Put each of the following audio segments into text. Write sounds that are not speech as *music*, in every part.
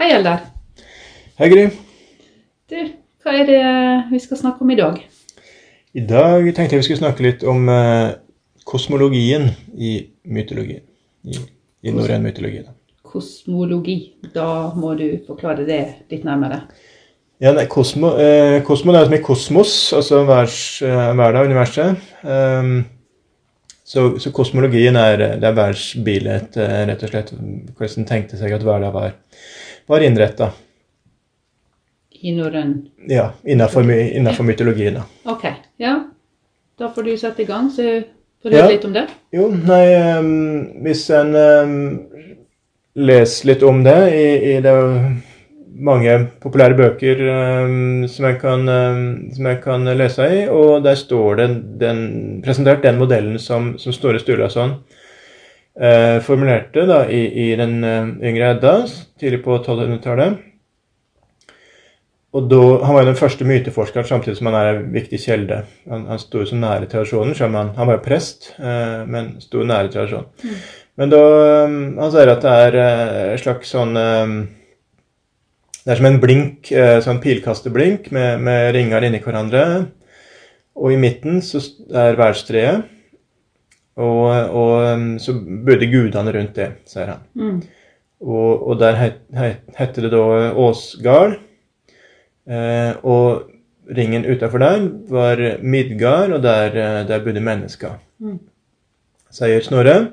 Hei, Eldar. Hei, Gry. Du, hva er det vi skal snakke om i dag? I dag tenkte jeg vi skulle snakke litt om eh, kosmologien i mytologien. I, i norrøn mytologi. Kosmologi. Da må du forklare det litt nærmere. Ja, nei, kosmo, eh, kosmo det er som i kosmos, altså eh, verden universet. Um, så, så, kosmologien er, det er verdensbildet, eh, rett og slett. Hvordan tenkte seg at verden var, var innretta. I norrøn Ja, innenfor, innenfor mytologien. da. Ok, ja. Da får du sette i gang, så får du høre Ja. litt om det. Jo, nei um, Hvis en um, leser litt om det i, i det mange populære bøker um, som, jeg kan, ehm, som jeg kan lese i, og der står det den, presentert den modellen som, som Snorre Sturlason eh, formulerte da, i, i den eh, yngre Edda tidlig på 1200-tallet. Og da, Han var jo den første myteforskeren samtidig som han er en viktig kjelde. Han, han sto så nære tradisjonen. selv om Han, han var jo prest, eh, men sto nære tradisjonen. Men da um, Han sier at det er eh, slags sånn Det er som en blink, eh, sånn pilkasteblink med, med ringer inni hverandre. Og i midten så er verdstreet. Og, og um, så bodde gudene rundt det, sier han. Mm. Og, og der het, het, heter det da Åsgard. Eh, og ringen utafor der var Midgard, og der, eh, der bodde mennesker, Mm. sier Snorre.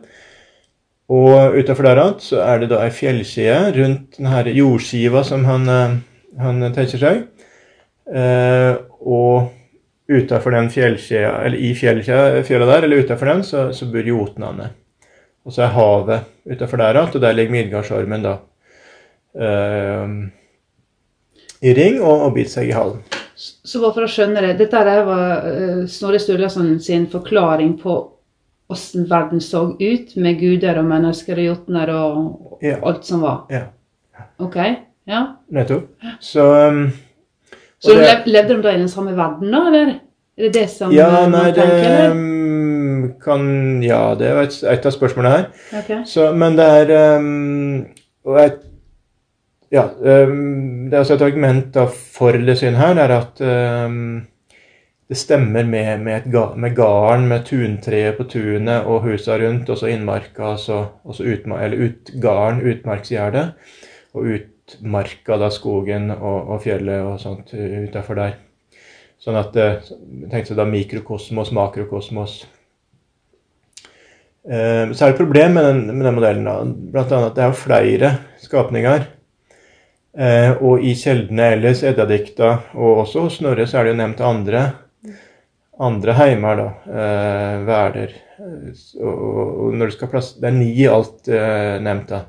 Og utafor der igjen så er det da ei fjellside rundt denne jordskiva som han, eh, han tenker seg. Eh, og utafor den fjellkjeda, eller i fjella der, eller utafor den, så, så bor jotnene. Og så er havet utafor der igjen, og der ligger Midgardsormen da. Uh, I ring og, og biter seg i halen. Så bare for å skjønne det, dette der var eh, Snorre Sturlason sin forklaring på hvordan verden så ut, med guder og mennesker og jotner og Ja. alt som var. Ja. Ok, ja. Nettopp. Så um, Så det- levde de da i den samme verden, da, eller? Er det det som Ja, eh, nei, det tenker, um, kan Ja, det er et, et av spørsmålene her. Okay. Så, men det er um, og et, Ja. Um, det er altså et argument da, for det synet her, det er at um, det stemmer med, med, et med garden, med tuntreet på tunet og husa rundt, og så innmarka, altså, utma, eller utgarden, utmarksgjerdet, og utmarka, da skogen og, og fjellet og sånt utafor der. Sånn at det tenkte da mikrokosmos, makrokosmos. Eh, Så er det et problem med den, med den modellen. da, annet at det er flere skapninger. Eh, og i kjeldene ellers, Eddadikta og også hos Snorre, så er det jo nevnt andre, andre heimer, da. Eh. Eh, Og, når du skal plass, Det er ni i alt eh, nevnt, da.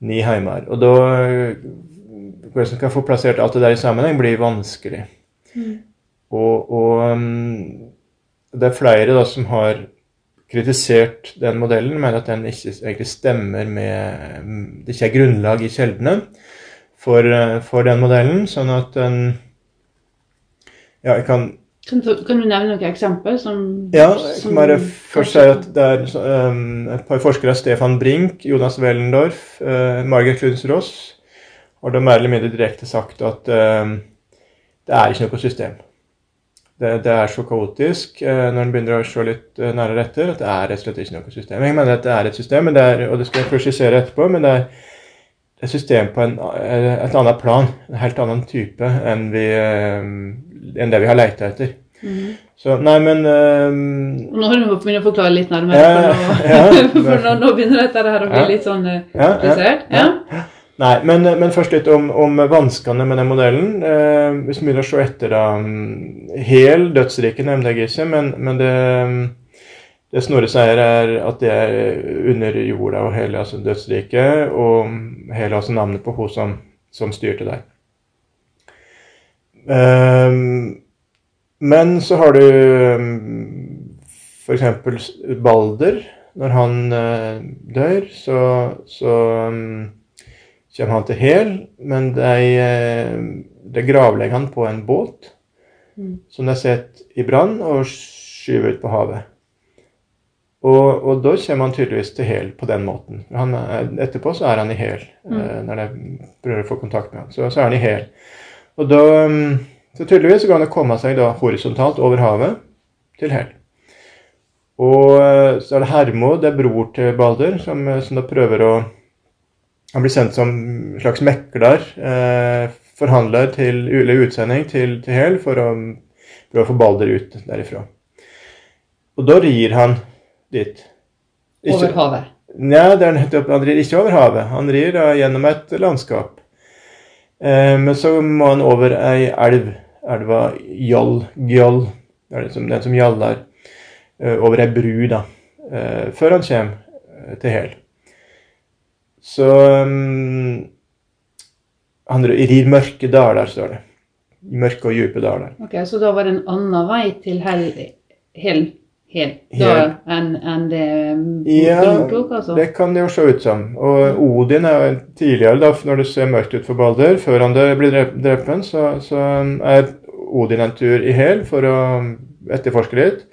Ni heimer. Og da eh, Hvordan du skal få plassert alt det der i sammenheng, blir vanskelig. Og, og um, det er flere da som har kritisert den modellen, mener at den ikke egentlig stemmer med Det ikke er grunnlag i kjeldene for, eh, for den modellen, sånn at den Ja, jeg kan Kan, kan du nevne noen eksempler? som ja, jeg kan bare først si at det er um, et par forskere, Stefan Brink, Jonas Wellendorf, uh, Margaret Lunds har da mer eller mindre direkte sagt at uh, det er ikke noe system. Det, det er så kaotisk uh, når en begynner å se litt uh, nærmere etter, at det er rett og slett ikke noe system. Jeg mener at det er et system, det er, og det skal jeg presisere etterpå, men det er et system på en, eh, et annet plan, en helt annen type enn, vi, eh, enn det vi har leita etter. Mm. Så nei, men um, Nå har du begynt å forklare litt nærmere, Ja, for, nå, ja. *laughs* for nå, nå begynner dette her å bli Ja. litt sånn komplisert. Ja. Nei, men, men først litt om, om vanskene med den modellen. Eh, hvis vi begynner å se etter da um, Hel dødsrike nevnte jeg ikke, men, men det, um, det Snorre sier, er at det er under jorda og hele altså dødsriket, og hele altså navnet på hun som, som styrte der. Eh, men så har du f.eks. Balder. Når han eh, dør, så, så kommer han til Hel, men de, eh, de gravlegger han på en båt Mm. som de setter i brann og skyver ut på havet. Og, og, da kommer han tydeligvis til hæl på den måten. Han, etterpå så er han i hæl. Mm. Når de prøver å få kontakt med han, så, så er han i hæl. Og da mm, Så tydeligvis så kan han komme seg da horisontalt over havet til hæl. Og så er det Hermod, det er bror til Balder, som, som da prøver å Han blir sendt som en slags mekler, eh, forhandler til eller utsending til, til Hel for å prøve å få Balder ut derifra. Og da rir han dit. Ikke, over havet? Nei, det nettopp, han rir ikke over havet. Han rir da gjennom et landskap. Eh, men så må han over ei elv, elva Jall, Gjall, det er den som, den som gjaller. eh, over ei bru, da, eh, før han kommer eh, til Hel. Så um, Han rir mørke daler, står det. Mørke og dype daler. Ok, Så da var det en annen vei til hell, hell, hell, hell. enn en det ja, tok, altså? det kan det jo se ut som. Og Odin er jo tidligere, da, når det ser mørkt ut for Balder, før han blir drept, så, så er Odin en tur i hæl for å etterforske litt.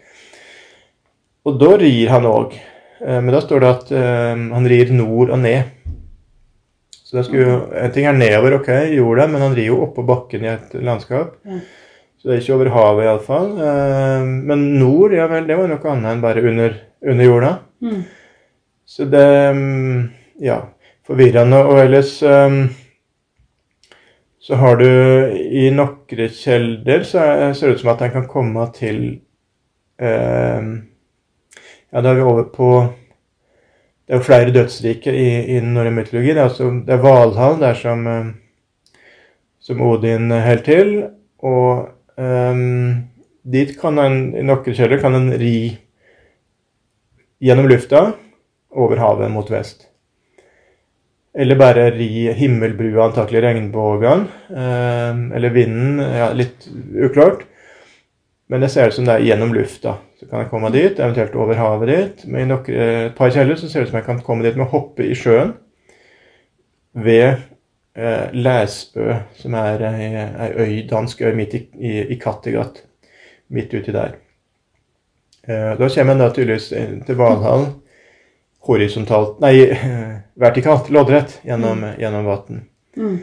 Og da rir han òg. Eh, men da står det at um, han rir nord og ned. Så det skulle, En ting er nedover, ok, gjorde det, men han rir jo oppå bakken i et landskap. Ja. Så det er ikke over havet iallfall. Eh, men nord, ja vel, det var noe annet enn bare under, under jorda. Mm. Så det mm, Ja, forvirrende. Og ellers um, så har du i noen kjelder så ser det ut som at en kan komme til um, Ja, da er vi over på Det er jo flere dødsriker i, i norrøn mytologi. Det er, altså, det er Valhall der som, som Odin holder til. Og Um, dit kan en, i nøkkelkjeller kan en ri gjennom lufta over havet mot vest. Eller bare ri himmelbrua, antakelig regnbuen. Um, eller vinden. Ja, litt uklart. Men det ser ut som det er gjennom lufta. Så kan jeg komme dit, eventuelt over havet dit. Men i nok, et par kjeller så ser det ut som jeg kan komme dit med å hoppe i sjøen ved eh, Læsbø, som er ei, ei øy, dansk øy midt i, i, i Kattegat. Midt uti der. Eh, da kommer en da tydeligvis til Valhallen horisontalt Nei, *laughs* vertikalt, loddrett, gjennom, mm. gjennom vann. Mm.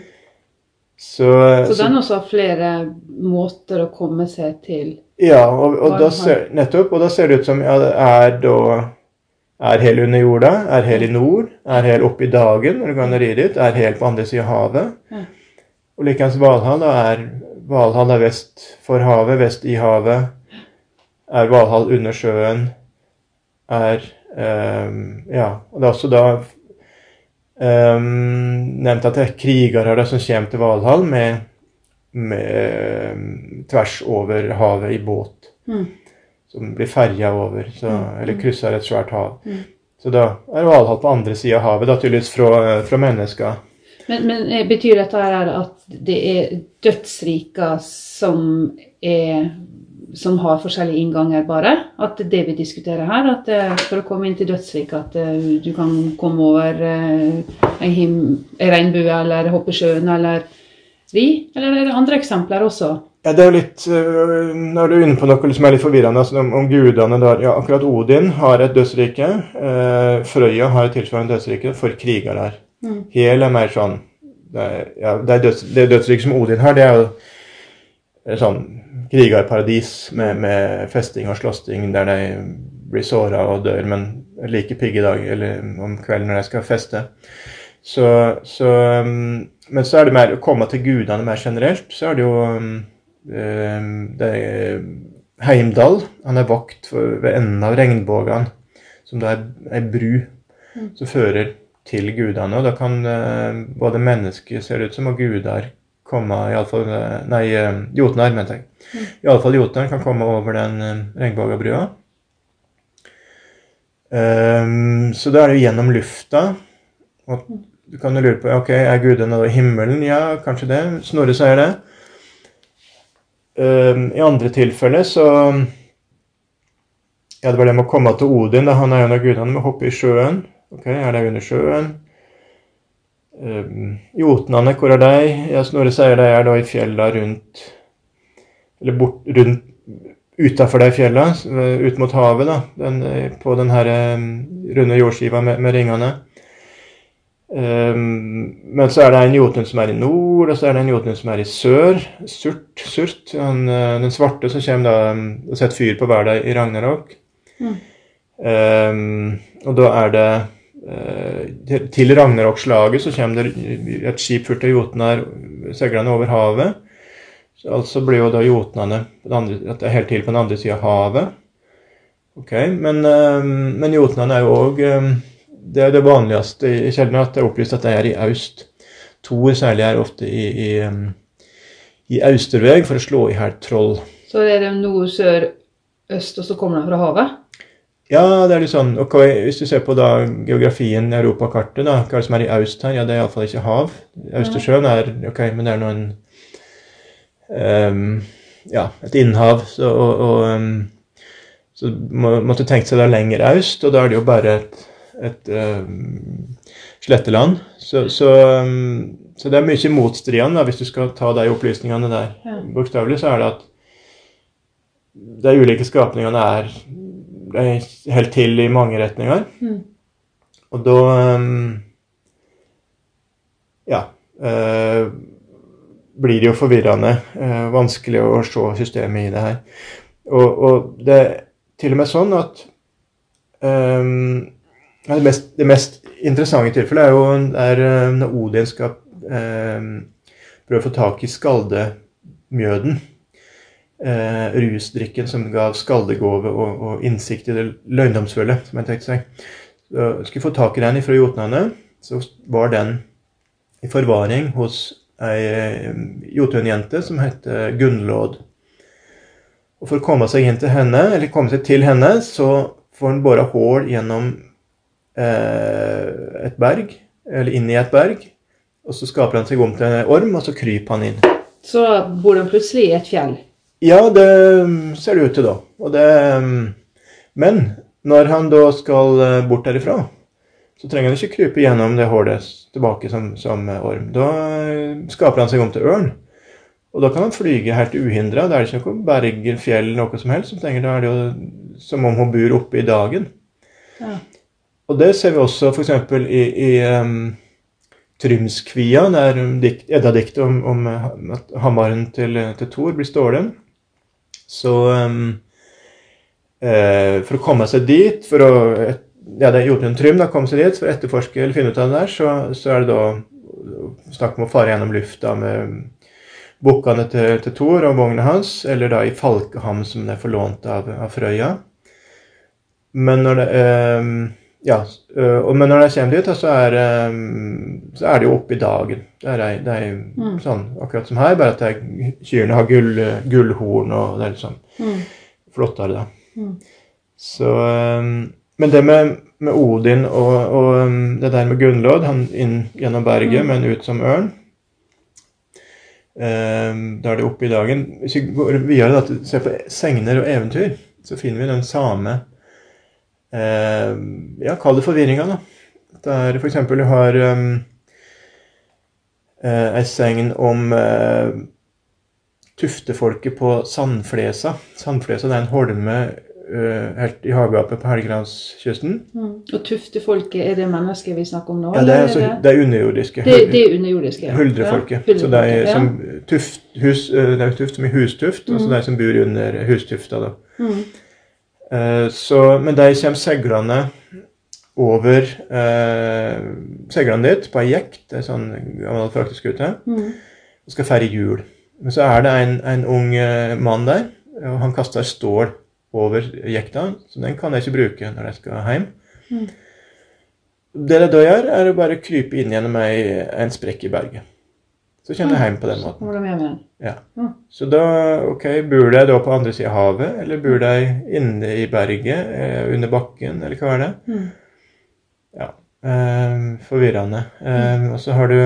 Så, så, den også har flere måter å komme seg til Ja, og, og da ser, nettopp. Og da ser det ut som ja, det er da er hel under jorda, er hel i nord, er hel oppe i dagen når du kan ri dit, er hel på andre siden av havet. Ja. Og likeens Valhall da er Valhall er vest for havet, vest i havet. Er Valhall under sjøen. Er um, Ja. Og det er også da um, nevnt at det er krigere som kommer til Valhall med, med tvers over havet i båt. Mm som blir ferja over, så, mm. eller krysser et svært hav. Mm. Så da er Valhall på andre sida av havet, da tydeligvis fra, fra mennesker. Men, men, eh, betyr dette her at det er dødsriker som er som har forskjellige innganger, bare? At det det vi diskuterer her? At eh, for å komme inn til dødsriket, at eh, du kan komme over en, regnbue, eller hoppe sjøen, eller ri? Eller er det andre eksempler også? Ja, det er jo litt uh, Når du er inne på noe som er litt forvirrende altså, om, om, gudene der, ja, Akkurat Odin har et dødsrike. Uh, Frøya har et tilsvarende dødsrike for krigere der. Mm. Hel er mer sånn Det, er, ja, det, er døds, det dødsriket som Odin har, det er jo er sånn krigerparadis med, med, festing og slåssing der de blir såra og dør, men like pigge i dag eller om kvelden når de skal feste. Så, så um, Men så er det mer å komme til gudene mer generelt. Så er det jo um, Ehm, det er Heimdal. Han er vakt ved enden av regnbuen, som da er ei bru mm. som fører til gudene. Og da kan uh, både mennesker, ser det ut som, og guder komme iallfall eh, Nei, jotnar, mente jeg. Mm. Iallfall jotnar kan komme over den regnbuebrua. Um, så da er det gjennom lufta. Og du kan jo lure på ok, er gudene i himmelen. Ja, kanskje det. Snorre sier det. Ehm, I andre tilfeller så Ja, det var det med å komme til Odin. Da. Han er en av gudene med å hoppe i sjøen. Ok, Er det under sjøen? Um, Jotnane, hvor er de? Ja, Snorre sier de er da i fjella rundt Eller bort, rundt utafor de fjella, ut mot havet, da, den, på den her runde jordskiva med, med ringene. Um, men så er det en Jotun som er i nord, og så er det en Jotun som er i sør. Surt. surt. den, den svarte som kommer da og setter fyr på verden i Ragnarok. Mm. Um, og da er det uh, Til Ragnarok-slaget så kommer det et skip fullt av jotner seilende over havet. Så altså blir jo da jotnene helt til på den andre sida av havet. Ok, Men, um, men jotnene er jo òg Det er det vanligste i kjeldene at det er opplyst at det er i aust. Tor særlig er ofte i, i, i austerveg for å slå i hjel troll. Så det er det nord, sør, øst, og så kommer de fra havet? Ja, det er litt sånn ok, Hvis du ser på da geografien i europakartet, da, hva er det som er i øst her? Ja, det er iallfall ikke hav. Austersjøen er ok, men det er noen um, Ja, et innhav. Så, og, og um, så må, måtte tenkt seg da lenger øst, og da er det jo bare et, et um, sletteland. Så, så, så, det er mye motstridende hvis du skal ta de opplysningene der. Ja. Bokstavelig så er det at de ulike skapningene er helt til i mange retninger. Mm. Og da um, Ja. Uh, blir det jo forvirrende. Uh, vanskelig å se systemet i det her. Og, og, det er til og med sånn at um, det, mest, det, mest, interessante tilfellet er jo der, når Odin skal eh, prøve å få tak i skaldemjøden eh, rusdrikken som gav skaldegåve og, og, innsikt i det løgndomsfulle, som jeg tenkte seg. Så skulle få tak i den fra jotnene, så var den i forvaring hos ei eh, jotunjente som het Gunnlåd. Og For å komme seg inn til henne, eller komme seg til henne, så får han bora hull gjennom eh, et berg, eller inn i et berg. Og så skaper han seg om til en orm, og så kryper han inn. Så bor han plutselig i et fjell? Ja, det ser det ut til, da. Det, men når han da skal eh, bort derifra, så trenger han ikke krype gjennom det hullet tilbake som, som, orm. Da eh, skaper han seg om til ørn. Og da kan han flyge helt uhindra. Da er det ikke noe berg, fjell, noe som helst. Da er det jo som om hun bor oppe i dagen. Ja. Og det ser vi også f.eks. i, i um, Trymskvia, der Edda-diktet om, om, at hamaren til, til Thor blir stålen. Så um, eh, for å komme seg dit, for å ja, det er gjort en trym, da, komme seg dit for å etterforske eller finne ut av det der, så, så er det da snakk om å fare gjennom lufta med bukkene til, til Thor og vogna hans, eller da i Falkeham, som det er forlånt av, av Frøya. Men når det eh, ja, og, men når de kommer dit, så er, så er det jo oppe i dagen. Det er, det er mm. sånn akkurat som her, bare at er, kyrne har gull, gullhorn og det er litt sånn mm. flottere, da. Mm. Så Men det med, med Odin og, og, det der med Gunnlod, han inn gjennom berget, mm. men ut som ørn Da er det oppe i dagen. Hvis vi går videre da, ser på segner og eventyr, så finner vi den samme eh, Ja, kall det forvirringa, da. Der f.eks. du har um, eh, ei segn om eh, tuftefolket på Sandflesa. Sandflesa det er en holme uh, helt i havgapet på Helgelandskysten. Mm. Og tuftefolket, er det mennesket vi snakker om nå? Ja, det er, altså, det er underjordiske. Det, det er underjordiske. Huldrefolket. Ja, så det er ja. som tuft, hus, det er tuft som i hustuft, mm. altså de som bor under hustufta. da. Mm. Eh, så, men de kommer seilende over eh, seilene dit på ei jekt, det er sånn gammel frakteskute, mm. og skal feire hjul. Men så er det en, en ung eh, mann der, og han kaster stål over jekta, så den kan jeg ikke bruke når jeg skal hjem. Mm. Det de da gjør, er å bare krype inn gjennom ei, en sprekk i berget. Så kommer jeg hjem på den måten. Så de hjem igjen. Ja. Mm. Så da, ok, bor de da på andre sida av havet, eller bor de inne i berget, eh, under bakken, eller hva er det? Mm. Ja. Eh, forvirrende. Eh, og så har du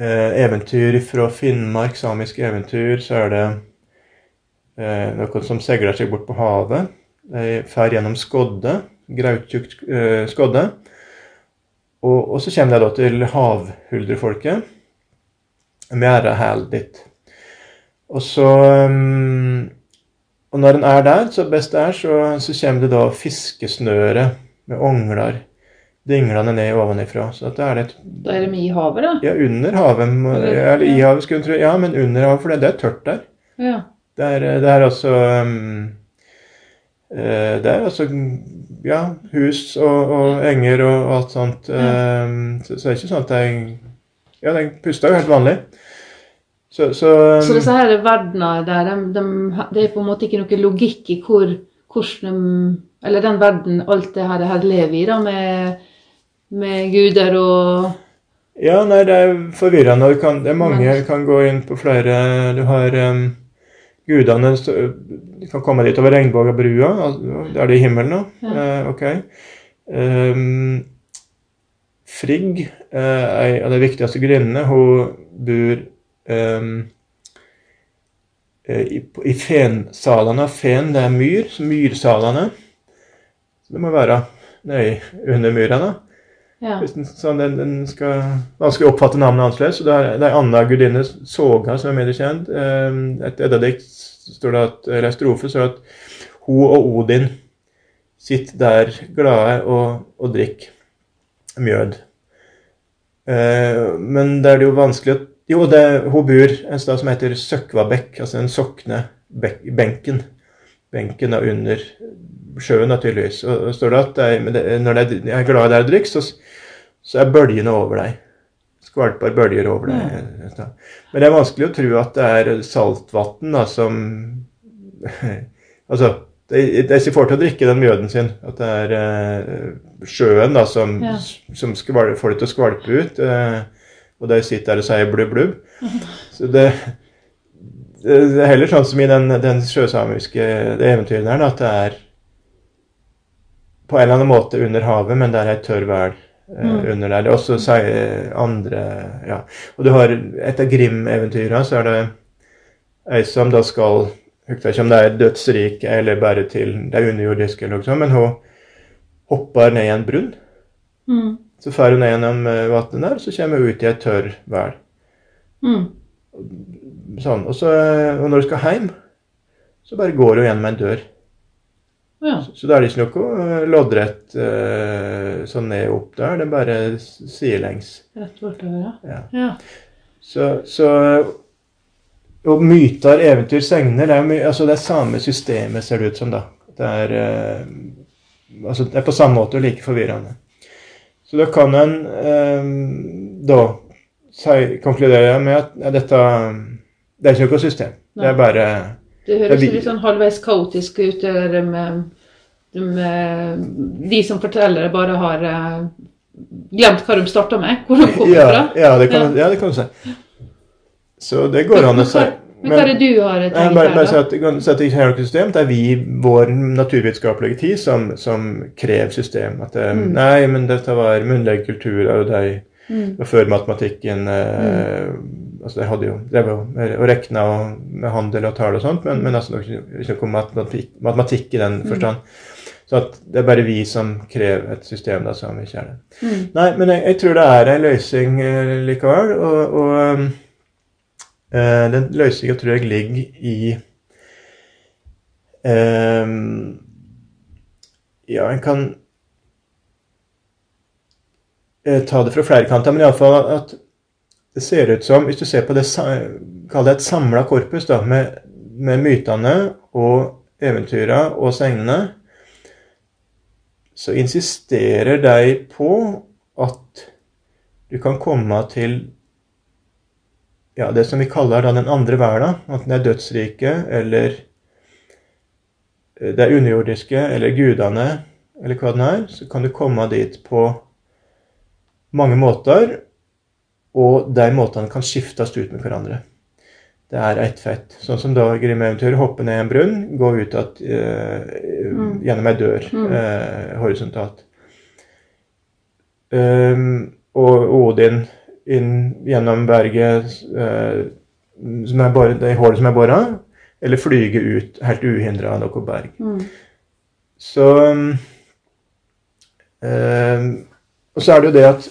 eh, eventyr fra Finnmark, samiske eventyr, så er det eh, noen som seiler seg bort på havet. De fer gjennom skodde, grautjukt eh, skodde. Og, og, så kommer jeg da til havhuldrefolket. Mjæra hæl ditt. Og så um, Og når den er der, så best det er, så, så kommer det da fiskesnøre med ongler dinglende ned ovenifra. Så da er det et Da er de i havet, da? Ja, under havet. Eller- Eller i havet, skulle en tro. Ja, men under havet, for det, det er tørt der. Ja. Det er, det er altså um, eh, Det er altså ja, hus og, og enger og alt sånt. Um, så, så det er ikke sånn at jeg Ja, den puster jo helt vanlig. Så, så, um, Så disse her verdenene der, de, de, det er på en måte ikke noe logikk i hvor, hvordan de Eller den verden alt det her, her lever i, da, med, med guder og Ja, nei, det er forvirrende. Det, kan, det er mange kan gå inn på flere Du har um, gudene kan komme dit over regnbuebrua. al- Er det i himmelen nå? Ja. Eh, ok. Um, Frigg, eh, ei av de viktigste gudinnene, hun bor um, eh, i, i fensalene. Fen, det er myr, myrsalene. Det må være nøye under myra, da. Ja. Hvis den, sånn, den, den skal vanskelig oppfatte navnet annerledes. Det er, det er Anna gudinne Soga som er mer kjent. Eh, Et eddadikt står det at, eller strofe står at hun og Odin sitter der glade og, og drikker mjød. Eh, men det er det jo vanskelig å Jo, det, hun bor en sted som heter Søkvabekk, altså den sokne benken. Benken og under sjøen, naturligvis. Og, står det at det er, når det er, er glad i det å drikke, så, så er bølgene over deg. Skvalper bølger over deg. Men det er vanskelig å tro at det er saltvann da, som *laughs* Altså, det, det er får til å drikke den mjøden sin. At det er eh, sjøen da, som, Ja. som skval, får det til å skvalpe ut. Eh, og de sitter der og sier blubb, blubb. Så det, det er heller sånn som i den, den sjøsamiske eventyren eventyret da, at det er på en eller annen måte under havet, men det er ei tørr vel eh, Mm. under der. Det er også sier andre Ja. Og du har et av Grim-eventyrene, så er det ei som da skal Husker ikke om det er dødsrik eller bare til det er underjordiske, eller noe sånt, men hun hopper ned i en brunn. Mm. Så fer hun ned gjennom eh, vannet der, så kommer hun ut i ei tørr vel. Mm. Sånn. Og, så, og når du skal hjem, så bare går du gjennom en dør. Ja. Så er det ikke noe eh, loddrett eh, sånn ned og opp der. Det er bare sidelengs. Rett bortover, ja. Ja. ja. Så, så Og myter, eventyr, segner det er, my, altså det er samme systemet, ser det ut som. da. Det er, eh, altså det er på samme måte og like forvirrende. Så da kan en eh, da konkludere med at ja, dette Det er ikke noe system. Det er bare Det Det høres blir- litt sånn halvveis kaotisk ut. Det med, med de som forteller det, bare har eh, glemt hva de starta med. Hvor de kommer ja, fra. ja, det kan, ja, det kan du si. Så det går an å si. Men hva er det du har tenkt bare, bare her, da? at, at det ikke er noe system. Det er vi, vår naturvitenskapelige tid, som, som krever system. At det, Mm. Nei, men dette var munnlig kultur, og de Mm. var før matematikken eh, altså Jeg hadde jo drevet jo regna med handel og tall og sånt, men, men altså, det er ikke noe matematikk, matematikk i den Mm. forstand. Så at det er bare vi som krever et system da, som ikke er det. Mm. Nei, men jeg, jeg tror det er en løsning eh, likevel. Og, og eh, den løsninga tror jeg ligger i ehm, Ja, en kan ta det fra flere kanter, men iallfall at det ser ut som Hvis du ser på det Kall det et samla korpus da, med, med mytene og eventyrene og segnene, så insisterer de på at du kan komme til ja, det som vi kaller da den andre verden, enten det er dødsriket eller eh, det underjordiske eller gudene eller hva det er, så kan du komme dit på mange måter, og de måtene kan skiftes ut med hverandre. Det er ett fett. Sånn som da Grim-eventyret. Hoppe ned i en brunn, gå ut at, uh, Mm. gjennom ei dør Mm. uh, horisontalt. Um, og Odin inn gjennom berget uh, som er bare, det hullet som er bora, eller flyge ut helt uhindra av noe berg. Mm. Så um, um, Og så er det jo det at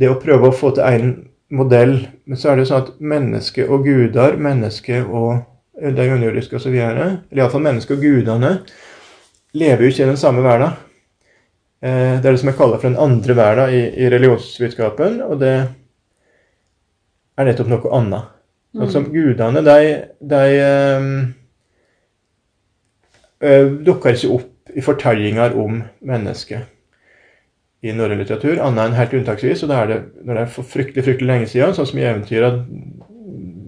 det å prøve å få til en modell. Men så er det jo sånn at menneske og guder, menneske og det underjordiske osv., eller iallfall menneske og gudene, lever jo ikke i den samme verden. Eh, det er det som jeg kaller for den andre verden i, i religionsvitenskapen, og det er nettopp noe annet. Mm. Altså, gudene, de, de øh, dukker ikke opp i fortellinger om mennesket i norrøn litteratur, annet enn helt unntaksvis. Og da er det, når det er for fryktelig fryktelig lenge siden, sånn som i eventyra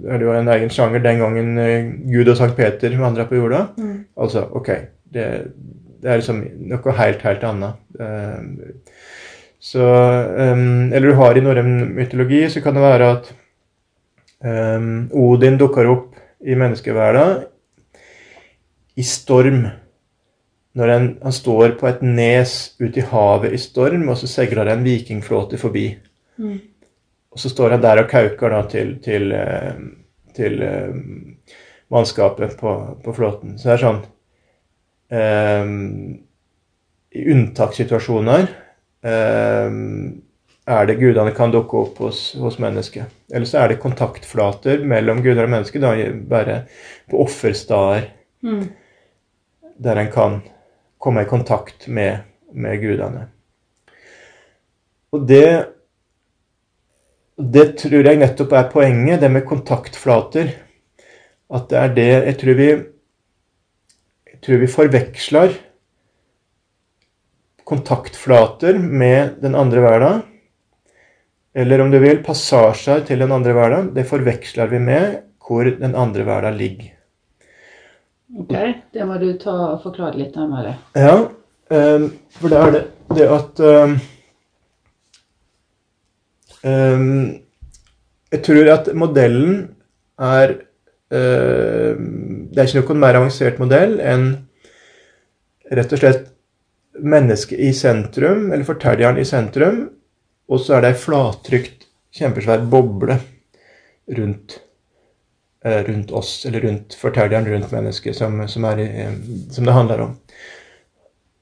er det jo en egen sjanger den gangen Gud og Sankt Peter vandra på jorda. Mm. Altså, OK. Det, det, er liksom noe helt, helt annet. Uh, så um, Eller du har i norrøn mytologi, så kan det være at Um, Odin dukker opp i menneskeverden i storm. Når en, han står på et nes ute i havet i storm, og så seiler det en vikingflåte forbi. Mm. Og så står han der og kauker da til, til, eh, til, til um, mannskapet på, på, flåten. Så det er sånn um, I unntakssituasjoner um, er det gudene kan dukke opp hos, hos mennesket. Eller så er det kontaktflater mellom guder og mennesker, da bare på offerstader mm. der en kan komme i kontakt med, med gudene. Og det, det tror jeg nettopp er poenget, det med kontaktflater. At det er det Jeg tror vi, jeg tror vi forveksler kontaktflater med den andre verden eller om du vil, passasjer til den andre verden, det forveksler vi med hvor den andre verden ligger. Ok, det må du ta og forklare litt nærmere. Ja, um, for det er det, det at um, um, Jeg tror at modellen er Det er ikke noen mer avansert modell enn rett og slett mennesket i sentrum, eller fortelleren i sentrum, og så er det ei flattrykt, kjempesvær boble rundt, rundt, oss, eller rundt fortelleren, rundt mennesket, som, som, i, eh, som, det handler om.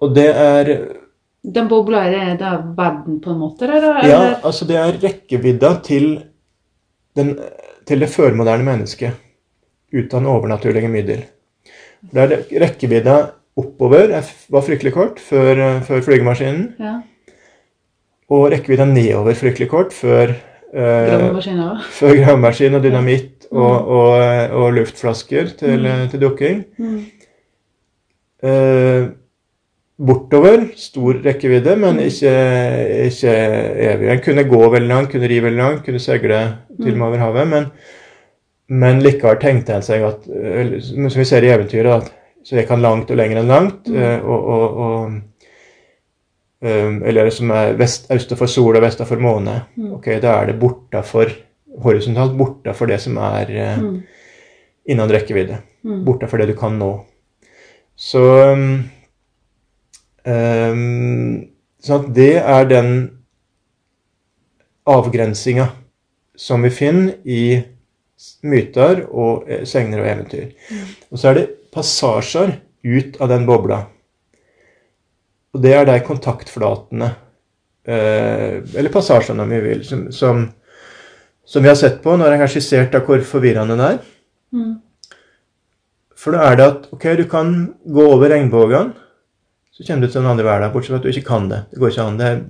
Og det er Den bobla, er det verden, på en måte? Eller? Ja, altså det er rekkevidda til, den, til det førmoderne mennesket uten overnaturlige middel. Det er rekkevidda oppover var fryktelig kort før, eh, før flygemaskinen. Ja. Og rekkevidda nedover fryktelig kort før før gravemaskin og dynamitt. Og, og, og, luftflasker til, mm. til dukking. Mm. Uh, bortover stor rekkevidde, men mm. ikke, ikke, evig. En kunne gå veldig langt, kunne ri veldig langt, kunne seile til og med over havet. Men, men likevel tenkte en seg at, som vi ser i eventyret, at så jeg kan langt og lenger enn langt. Mm. Og, og, og, Um, eller som er vest, øst for sol og vest for måne. Mm. Ok, Da er det bortafor horisontalt bortafor det som er uh, mm. innen rekkevidde. Mm. Bortafor det du kan nå. Så um, um, Sånn at det er den avgrensinga som vi finner i myter og eh, segner og eventyr. Mm. Og så er det passasjer ut av den bobla. Og det er de kontaktflatene, eh, eller passasjene om vi vil, som, som, som, vi har sett på når jeg har skissert av hvor forvirrende det er. Mm. For da er det at ok, du kan gå over regnbuen, så kommer du til den andre verden, bortsett fra at du ikke kan det. Det går ikke an. Det er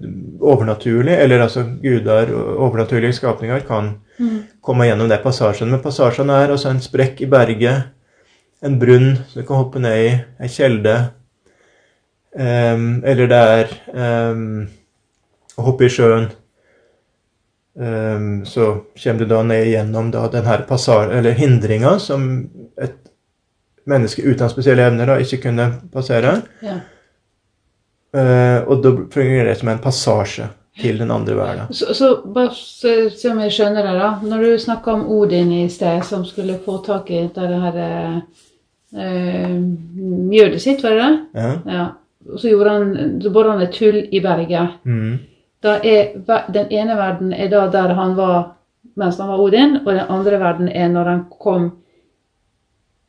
overnaturlig, eller altså guder og overnaturlige skapninger kan mm. komme gjennom de passasjene. Men passasjene er altså en sprekk i berget, en brunn som du kan hoppe ned i, ei kjelde Um, eller det er um, å hoppe i sjøen. Um, så kommer du da ned gjennom da, den passar, eller hindringa som et menneske uten spesielle evner da ikke kunne passere. Ja. Uh, og da fungerer det som en passasje til den andre verden. Så, så bare se om jeg skjønner det, da. Når du snakka om Odin i sted, som skulle få tak i det her uh, mjødet sitt, var det det? Ja. ja så, gjorde han, så han et hull i berget. Mm. Er, den ene verden er da der han var mens han var Odin, og den andre verden er når han kom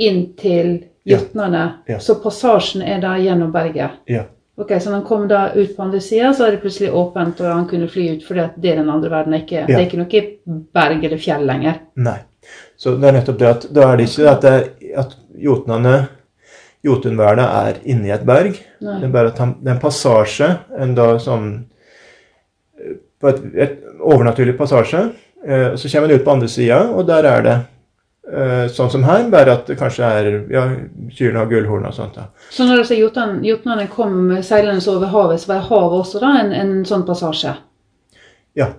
inn til jotnene. Ja. Ja. Så passasjen er da gjennom berget. Ja. Ok, Så når han kom da ut på andre sida, så er det plutselig åpent, og han kunne fly ut For det er den andre verden. Er ikke, det er ikke noe berg eller fjell lenger. Nei. Så det er nettopp det at da er det ikke at, det er, at jotnene Jotunvernet er inni et berg. Nei. Det er bare at han, det er en passasje, en da sånn på et, et overnaturlig passasje. Eh, så kommer en ut på andre sida, og der er det eh, sånn som her, bare at det kanskje er ja, kyrne har gullhorn og sånt. da. Så når disse jotnene jotnene kom seilende over havet, så var havet også da en, en sånn passasje? Ja.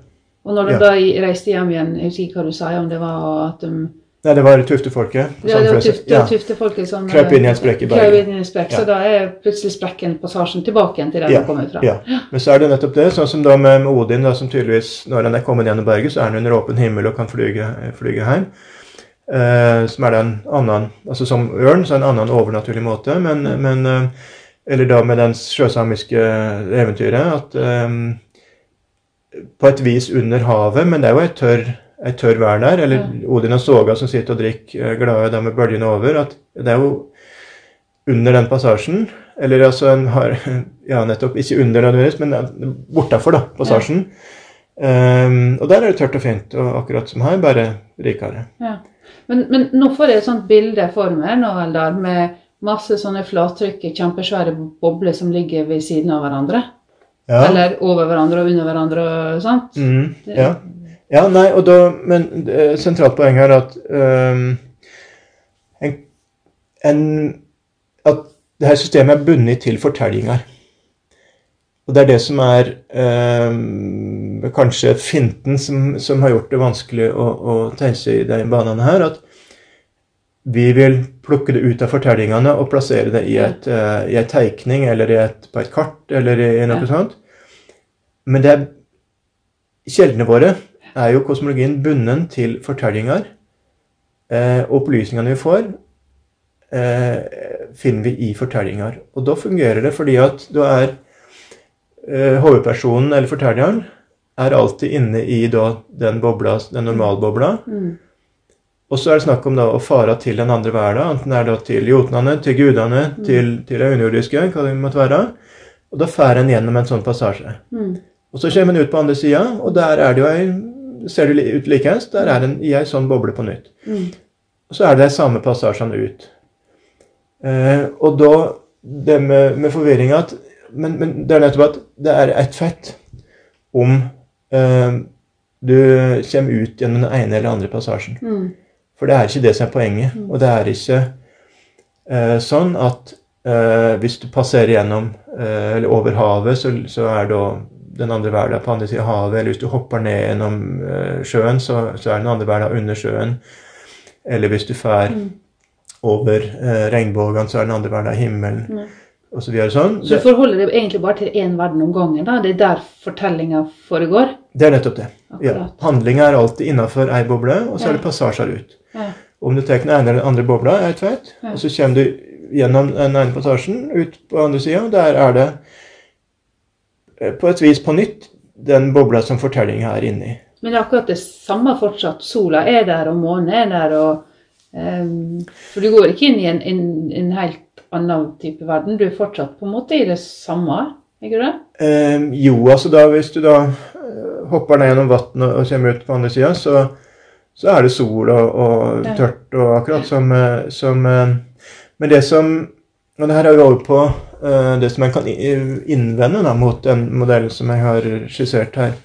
Og når de Ja. da reiste hjem igjen, jeg husker ikke hva du sa, om det var at de Nei, det var tuftefolket. Ja, det var tufte, ja. tuftefolket som Krøp inn i en sprekk i bergen. krøp inn i en sprekk, Ja. Så da er plutselig sprekken passasjen tilbake igjen til der Ja, den kommer fra. Ja. Men så er det nettopp det, sånn som da med Odin, da, som tydeligvis når han er kommet gjennom berget, så er han under åpen himmel og kan flyge, flyge hjem. Eh, som er en annen Altså som ørn, så er det en annen overnaturlig måte. Men, men eh, Eller da med den sjøsamiske eventyret at eh, På et vis under havet, men det er jo ei tørr, ei tørr vær der. Eller Odin og Soga som sitter og drikker eh, glade der med bølgene over. at Det er jo under den passasjen Eller altså en har *laughs* Ja, nettopp. Ikke under nødvendigvis, men bortafor, da. Passasjen. Ehm, og der er det tørt og fint, og akkurat som her, bare rikere. Ja. Men, men nå får jeg et sånt bilde for meg nå, Eldar, med masse sånne flattrykk, kjempesvære bobler som ligger ved siden av hverandre. Ja. Eller over hverandre og under hverandre og sånt. Mm, ja. Ja, nei, og da Men uh, sentralt poeng her at ehm, en, en At det her systemet er bundet til fortellinger. Og det er det som er ehm, kanskje finten som, som har gjort det vanskelig å, å tenke i de banene her. At vi vil plukke det ut av fortellingene og plassere det i, et, eh, i en tegning eller i et, på et kart eller i noe Ja. sånt. Men det er Kjeldene våre er jo kosmologien bundet til fortellinger. Eh, opplysningene vi får, eh, finner vi i fortellinger. Og da fungerer det fordi at da er eh, hovedpersonen eller fortelleren er alltid inne i da, den bobla, den normalbobla. Mm. Og så er det snakk om da å fare til den andre verden, enten det er da til jotnene, til gudene, til, til det underjordiske, hva det måtte være. Og da fer en gjennom en sånn passasje. Mm. Og så kommer en ut på andre sida, og der er det jo ei Ser det li- ut likeens? Der er en i ei sånn boble på nytt. Mm. Så er det de samme passasjene ut. Eh, og da det med, med forvirringa at men, men det er nettopp at det er ett fett om eh, du kommer ut gjennom den ene eller andre passasjen. Mm. For det er ikke det som er poenget. Og det er ikke eh, sånn at eh, hvis du passerer gjennom eh, eller over havet, så, så er da den andre verden på andre siden av havet. Eller hvis du hopper ned gjennom eh, sjøen, så, så er den andre verden under sjøen. Eller hvis du fær Mm. over eh, regnbuen, så er den andre verden himmelen. Mm. Og så videre sånn. Så du forholder deg egentlig bare til én verden om gangen? da? Det er der fortellinga foregår? Det er nettopp det. Ja. Handlinga er alltid innafor ei boble, og så Ja. er det passasjer ut. Ja. Om du tar den ene eller den andre bobla, er et fett, Ja. og så kommer du gjennom den ene passasjen ut på andre sida, og der er det på et vis på nytt den bobla som fortellinga er inni. Men det er akkurat det samme fortsatt. Sola er der, og månen er der. og um, For du går ikke inn i en, en, en helt annen type verden. Du er fortsatt på en måte i det samme, ikke det? Eh, jo, altså da hvis du da eh, hopper ned gjennom vannet og, kommer ut på andre sida, så, så er det sol og, og tørt og akkurat som, eh, som eh, Men det som Og det her er jo over på eh, det som en kan innvende da, mot den modellen som jeg har skissert her.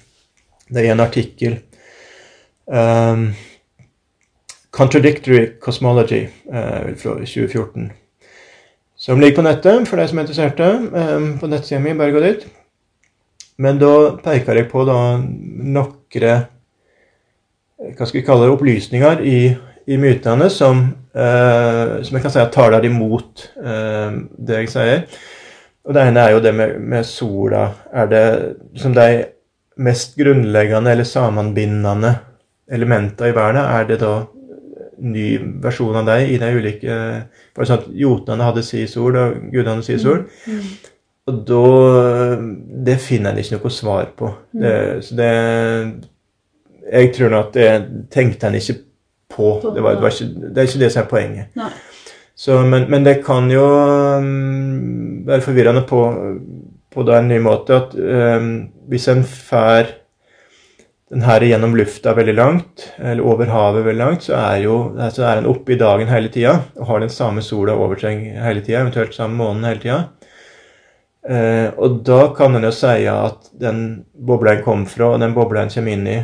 Det er en artikkel um, Contradictory Cosmology uh, fra 2014. Som ligger på nettet, for deg som er interesserte. um, på nettsida mi, bare gå dit. Men da peker jeg på da noen hva skal vi kalle det, opplysninger i, i mytene som, eh, som jeg kan si at taler imot eh, det jeg sier. Og Det ene er jo det med, med sola. Er det som de mest grunnleggende eller sammenbindende elementene i verden? Er det da ny versjon av deg i de ulike For sånn at jotnene hadde si sol, og gudene si sol. Og da Det finner en ikke noe svar på. Det, så det Jeg tror nå at det tenkte en ikke på. Det, var, det, var ikke, det er ikke det som er poenget. Så, men, men det kan jo um, være forvirrende på på en ny måte at um, hvis en fær den her gjennom lufta veldig langt, eller over havet veldig langt, så er, jo, så er den oppe i dagen hele tida og har den samme sola over seg hele tida, eventuelt samme månen hele tida. Eh, og da kan en jo si at den bobla en kom fra, og den bobla en kommer inn i,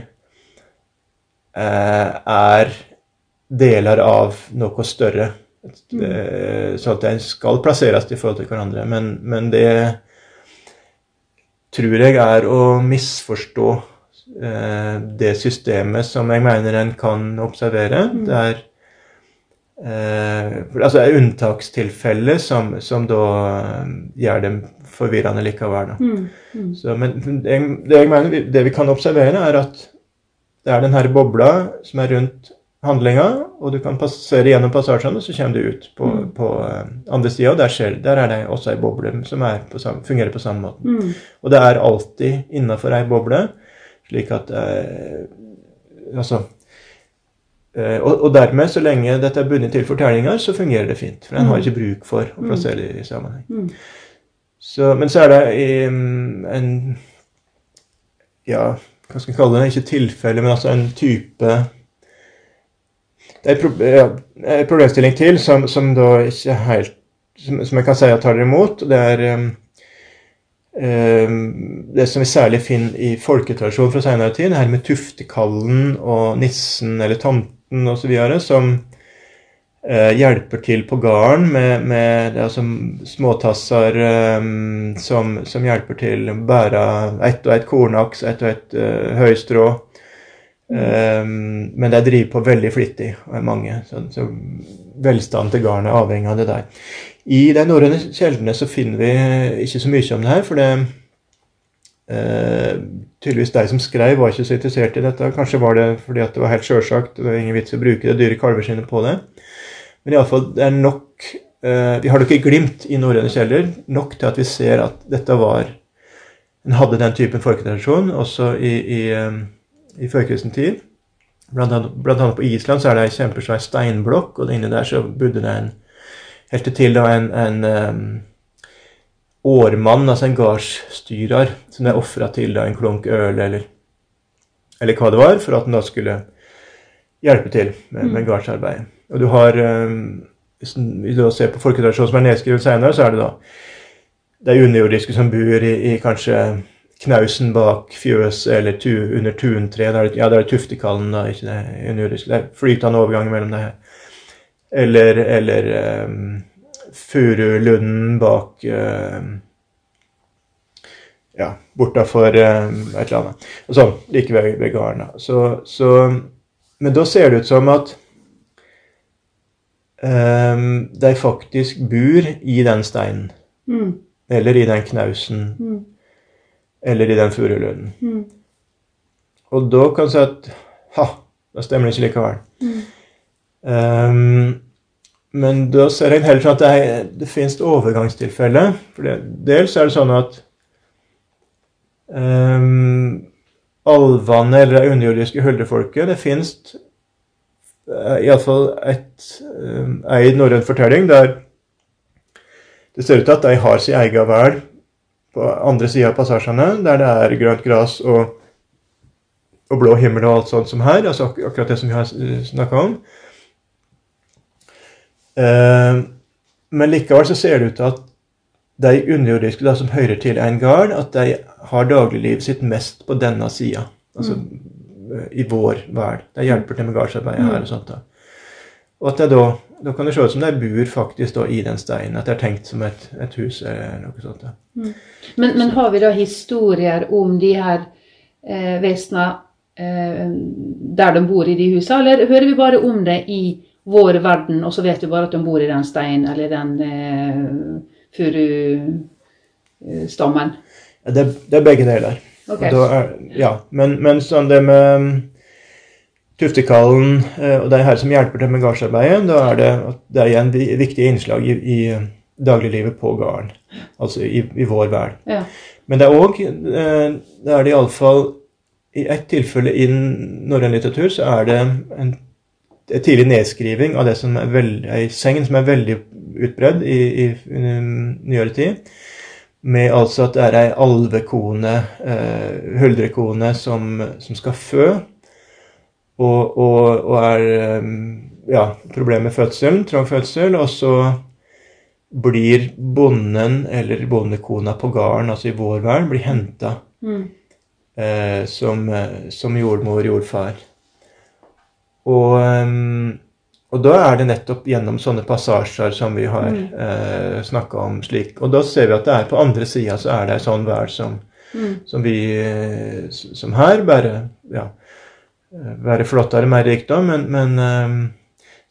eh, er deler av noe større. Mm. Så at den skal plasseres i forhold til hverandre. Men, men det tror jeg er å misforstå eh, det systemet som jeg mener en kan observere. Mm. Det er eh, altså er unntakstilfeller som, som da eh, gjør dem forvirrende likevel. Mm. Mm. Så, men det jeg, det jeg mener, det vi kan observere, er at det er denne bobla som er rundt handlinga, og du kan passere gjennom passasjene, så kommer du ut på, mm. på uh, andre sida, der, der, er det også ei boble som på samme, fungerer på samme måte. Mm. Og det er alltid innafor ei boble, slik at eh, Altså uh, og, og, dermed, så lenge dette er bundet til fortellinger, så fungerer det fint. For en har mm. ikke bruk for å mm. plassere det i sammenheng. Mm. Så, men så er det um, en Ja, hva skal jeg kalle det? Ikke tilfelle, men altså en type det er en problemstilling til som, som, da ikke helt som, som, jeg kan si at tar dere imot. Det er um, det som vi særlig finner i folketradisjonen fra senere tid, det her med tuftekallen og nissen eller tomten osv., som uh, hjelper til på gården med, med altså, småtasser um, som, som, hjelper til å bære ett og ett kornaks, ett og ett uh, høystrå. Um, men de driver på veldig flittig, og er mange. Så, så velstanden til garnet er avhengig av det der. I de norrøne kjeldene så finner vi ikke så mye om det her, for det uh, tydeligvis de som skrev, var ikke så interessert i dette. Kanskje var det fordi at det var helt sjølsagt, det var ingen vits å bruke det dyre kalveskinnet på det. Men iallfall, det er nok uh, Vi har nok ikke glimt i norrøne kjeller nok til at vi ser at dette var En hadde den typen folketradisjon også i, i um, i førkristen tid. Blant annet, blant annet, på Island så er det ei kjempesvær steinblokk, og inni der så bodde det en Helt til da en, en um, årmann, altså en gardsstyrer, som er ofra til da en klunk øl eller, eller hva det var, for at han da skulle hjelpe til med, med mm. gardsarbeidet. Og du har um, Hvis du ser på folketradisjonen som er nedskrevet senere, så er det da de underjordiske som bor i, i kanskje knausen bak fjøs eller tu, under tuntre. Der, ja, det er tuftekallen, da, ikke det underjordiske. Det er flytende overgang mellom det her. Eller, eller um, furulunden bak um, Ja, bortafor um, et eller annet. Og sånn, like ved, ved gården. Så, så, men da ser det ut som at um, de faktisk bor i den steinen. Mm. Eller i den knausen. Mm eller i den furulønnen. Mm. Og da kan du si at ha, da stemmer det ikke likevel. Mm. Um, men da ser jeg heller sånn at det, det finnes overgangstilfeller. For det, dels er det sånn at um, alvene eller det underjordiske huldrefolket Det finnes uh, iallfall um, ei norrøn fortelling der det ser ut til at de har sin egen vel på andre sida av passasjene, der det er grønt gress og, og, blå himmel og alt sånt som her. altså ak Akkurat det som vi har snakka om. Eh, men likevel så ser det ut til at de underjordiske da, som hører til en gard, at de har dagliglivet sitt mest på denne sida. Altså mm. i vår verden. De hjelper til med gardsarbeidet her og sånt. da. Og at det da, da kan det se ut som de bor faktisk da i den steinen. At det er tenkt som et, et hus eller noe sånt. Mm. Men, men, har vi da historier om de her eh, vesenene eh, der de bor i de husene, eller hører vi bare om det i vår verden, og så vet vi bare at de bor i den steinen eller den eh, furustammen? Det, det, er begge deler. Okay. Er, ja, men, men sånn det med Tuftekallen eh, og de her som hjelper til med gardsarbeidet, da er det, det er igjen viktige innslag i, i dagliglivet på gården. Altså i, i vår verden. Ja. Men det er òg eh, Det er det iallfall I ett tilfelle i norrøn litteratur så er det en, en tidlig nedskriving av det som er veldig, ei segn som er veldig utbredd i, i, i nyere tid. med altså at det er ei alvekone, eh, huldrekone, som, som skal fø. Og, og, og er eh, ja, problemet med fødselen, trang fødsel. Og så blir bonden eller bondekona på gården, altså i vår verden, blir henta Mm. eh, som, eh, som jordmor, jordfar. Og, eh, og da er det nettopp gjennom sånne passasjer som vi har Mm. eh, snakka om slik. Og da ser vi at det er på andre sida så er det ei sånn vær som, Mm. som vi eh, Som her, bare ja, være flottere, mer rikdom, men, men eh,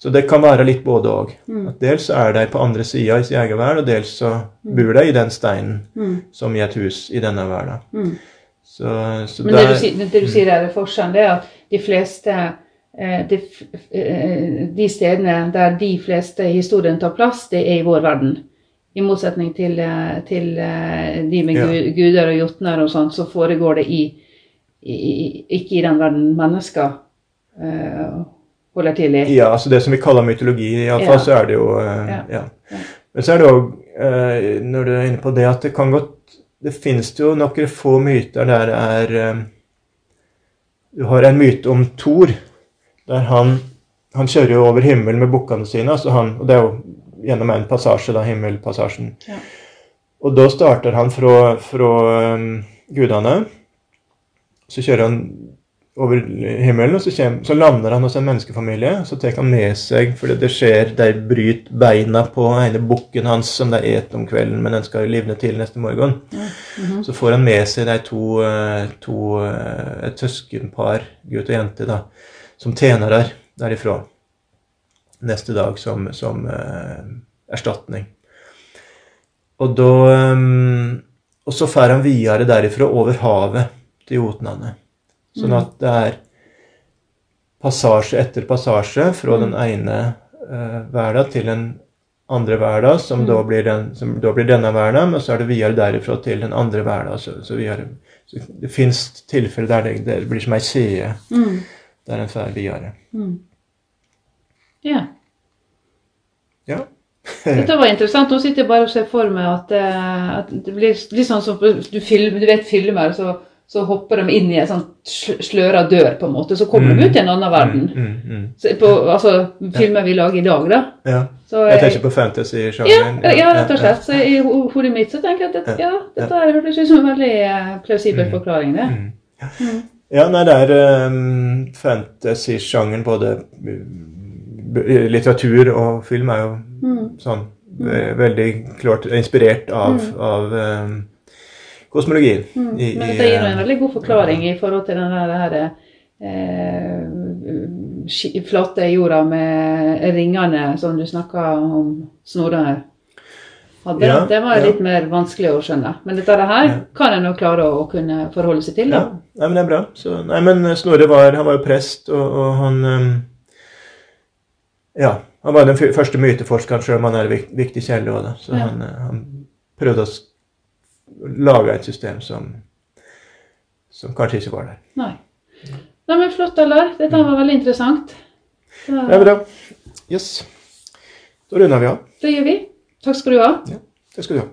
Så det kan være litt både òg. Mm. Dels er de på andre sida i sin egen verden, og dels så bor de i den steinen Mm. som i et hus i denne verden. Mm. Så, så Men det du, der- det du sier der er forskjellen, det er at de fleste eh, de, eh, de stedene der de fleste historiene tar plass, det er i vår verden. I motsetning til, til de med Ja. guder og jotner og sånt, så foregår det i, i, ikke i den verden mennesker eh, holder til i. Ja, altså det som vi kaller mytologi, iallfall, Ja. så er det jo eh, Ja. ja. Men så er det òg, eh, når du er inne på det, at det kan godt Det finnes jo noen få myter der det er Du har en myte om Thor, der han Han kjører jo over himmelen med bukkene sine, altså han, og det er jo gjennom en passasje, da, himmelpassasjen. Ja. Og da starter han fra, fra gudene. Så kjører han over himmelen, og så, kjem, så lander han hos en menneskefamilie. Så tar han med seg, for det skjer, de bryter beina på ene bukken hans som de et om kvelden, men den skal jo livne til neste morgen. Mhm. Så får han med seg de to, eh, to eh, et søskenpar, gutt og jente, da, som tjenere derifra neste dag som, som uh, erstatning. Og da um, Og så fer han videre derifra over havet til Jotnane. Sånn Mm. at det er passasje etter passasje fra den ene uh, verden til den andre verden, som, Mm. da blir den, som da blir denne verden, men så er det videre derifra til den andre verden. Så, så, videre. så det fins tilfeller der det, det blir som ei side, Mm. der en drar videre. Mm. Ja. Ja. *laughs* Dette var interessant. Nå sitter jeg bare og ser for meg at, eh, at det blir litt sånn som du, film, du vet filmer, så, så hopper de inn i en sånn sløra dør, på en måte. Så kommer de Mm. ut i en annen verden. Mm, mm, mm. Så på, altså, filmer vi lager i dag, da. Ja. Så, Jeg eh, tenker på fantasy-sjangeren. ja, rett og slett. Så I hodet mitt så tenker jeg at dette, ja, dette her hørtes ut som en veldig eh, plausibel Mm. forklaring. det. Mm. Ja, nei, det er um, fantasy-sjangeren, både uh, litteratur og film, er jo sånn ve veldig klart inspirert av, av um, kosmologien. Mm. I- Men dette gir en eh, veldig god forklaring i forhold til den der, det her, eh, flate jorda med ringene som du snakka om Snorre hadde. Ja, det var ja. litt mer vanskelig å skjønne. Men dette her Ja. kan en jo klare å kunne forholde seg til. Ja, nei, men det er bra. Så, nei, men Snorre var, han var jo prest, og, og han um, Ja, han var den første myteforskeren, selv om han er en viktig kilde òg. Så han, eh, han prøvde å lage et system som, som kanskje ikke var der. Nei. Nei, men Flott, Eller. Dette var veldig interessant. Da, Det er bra. Yes. Da runder vi av. det gjør vi. Takk skal du ha. Det skal du ha.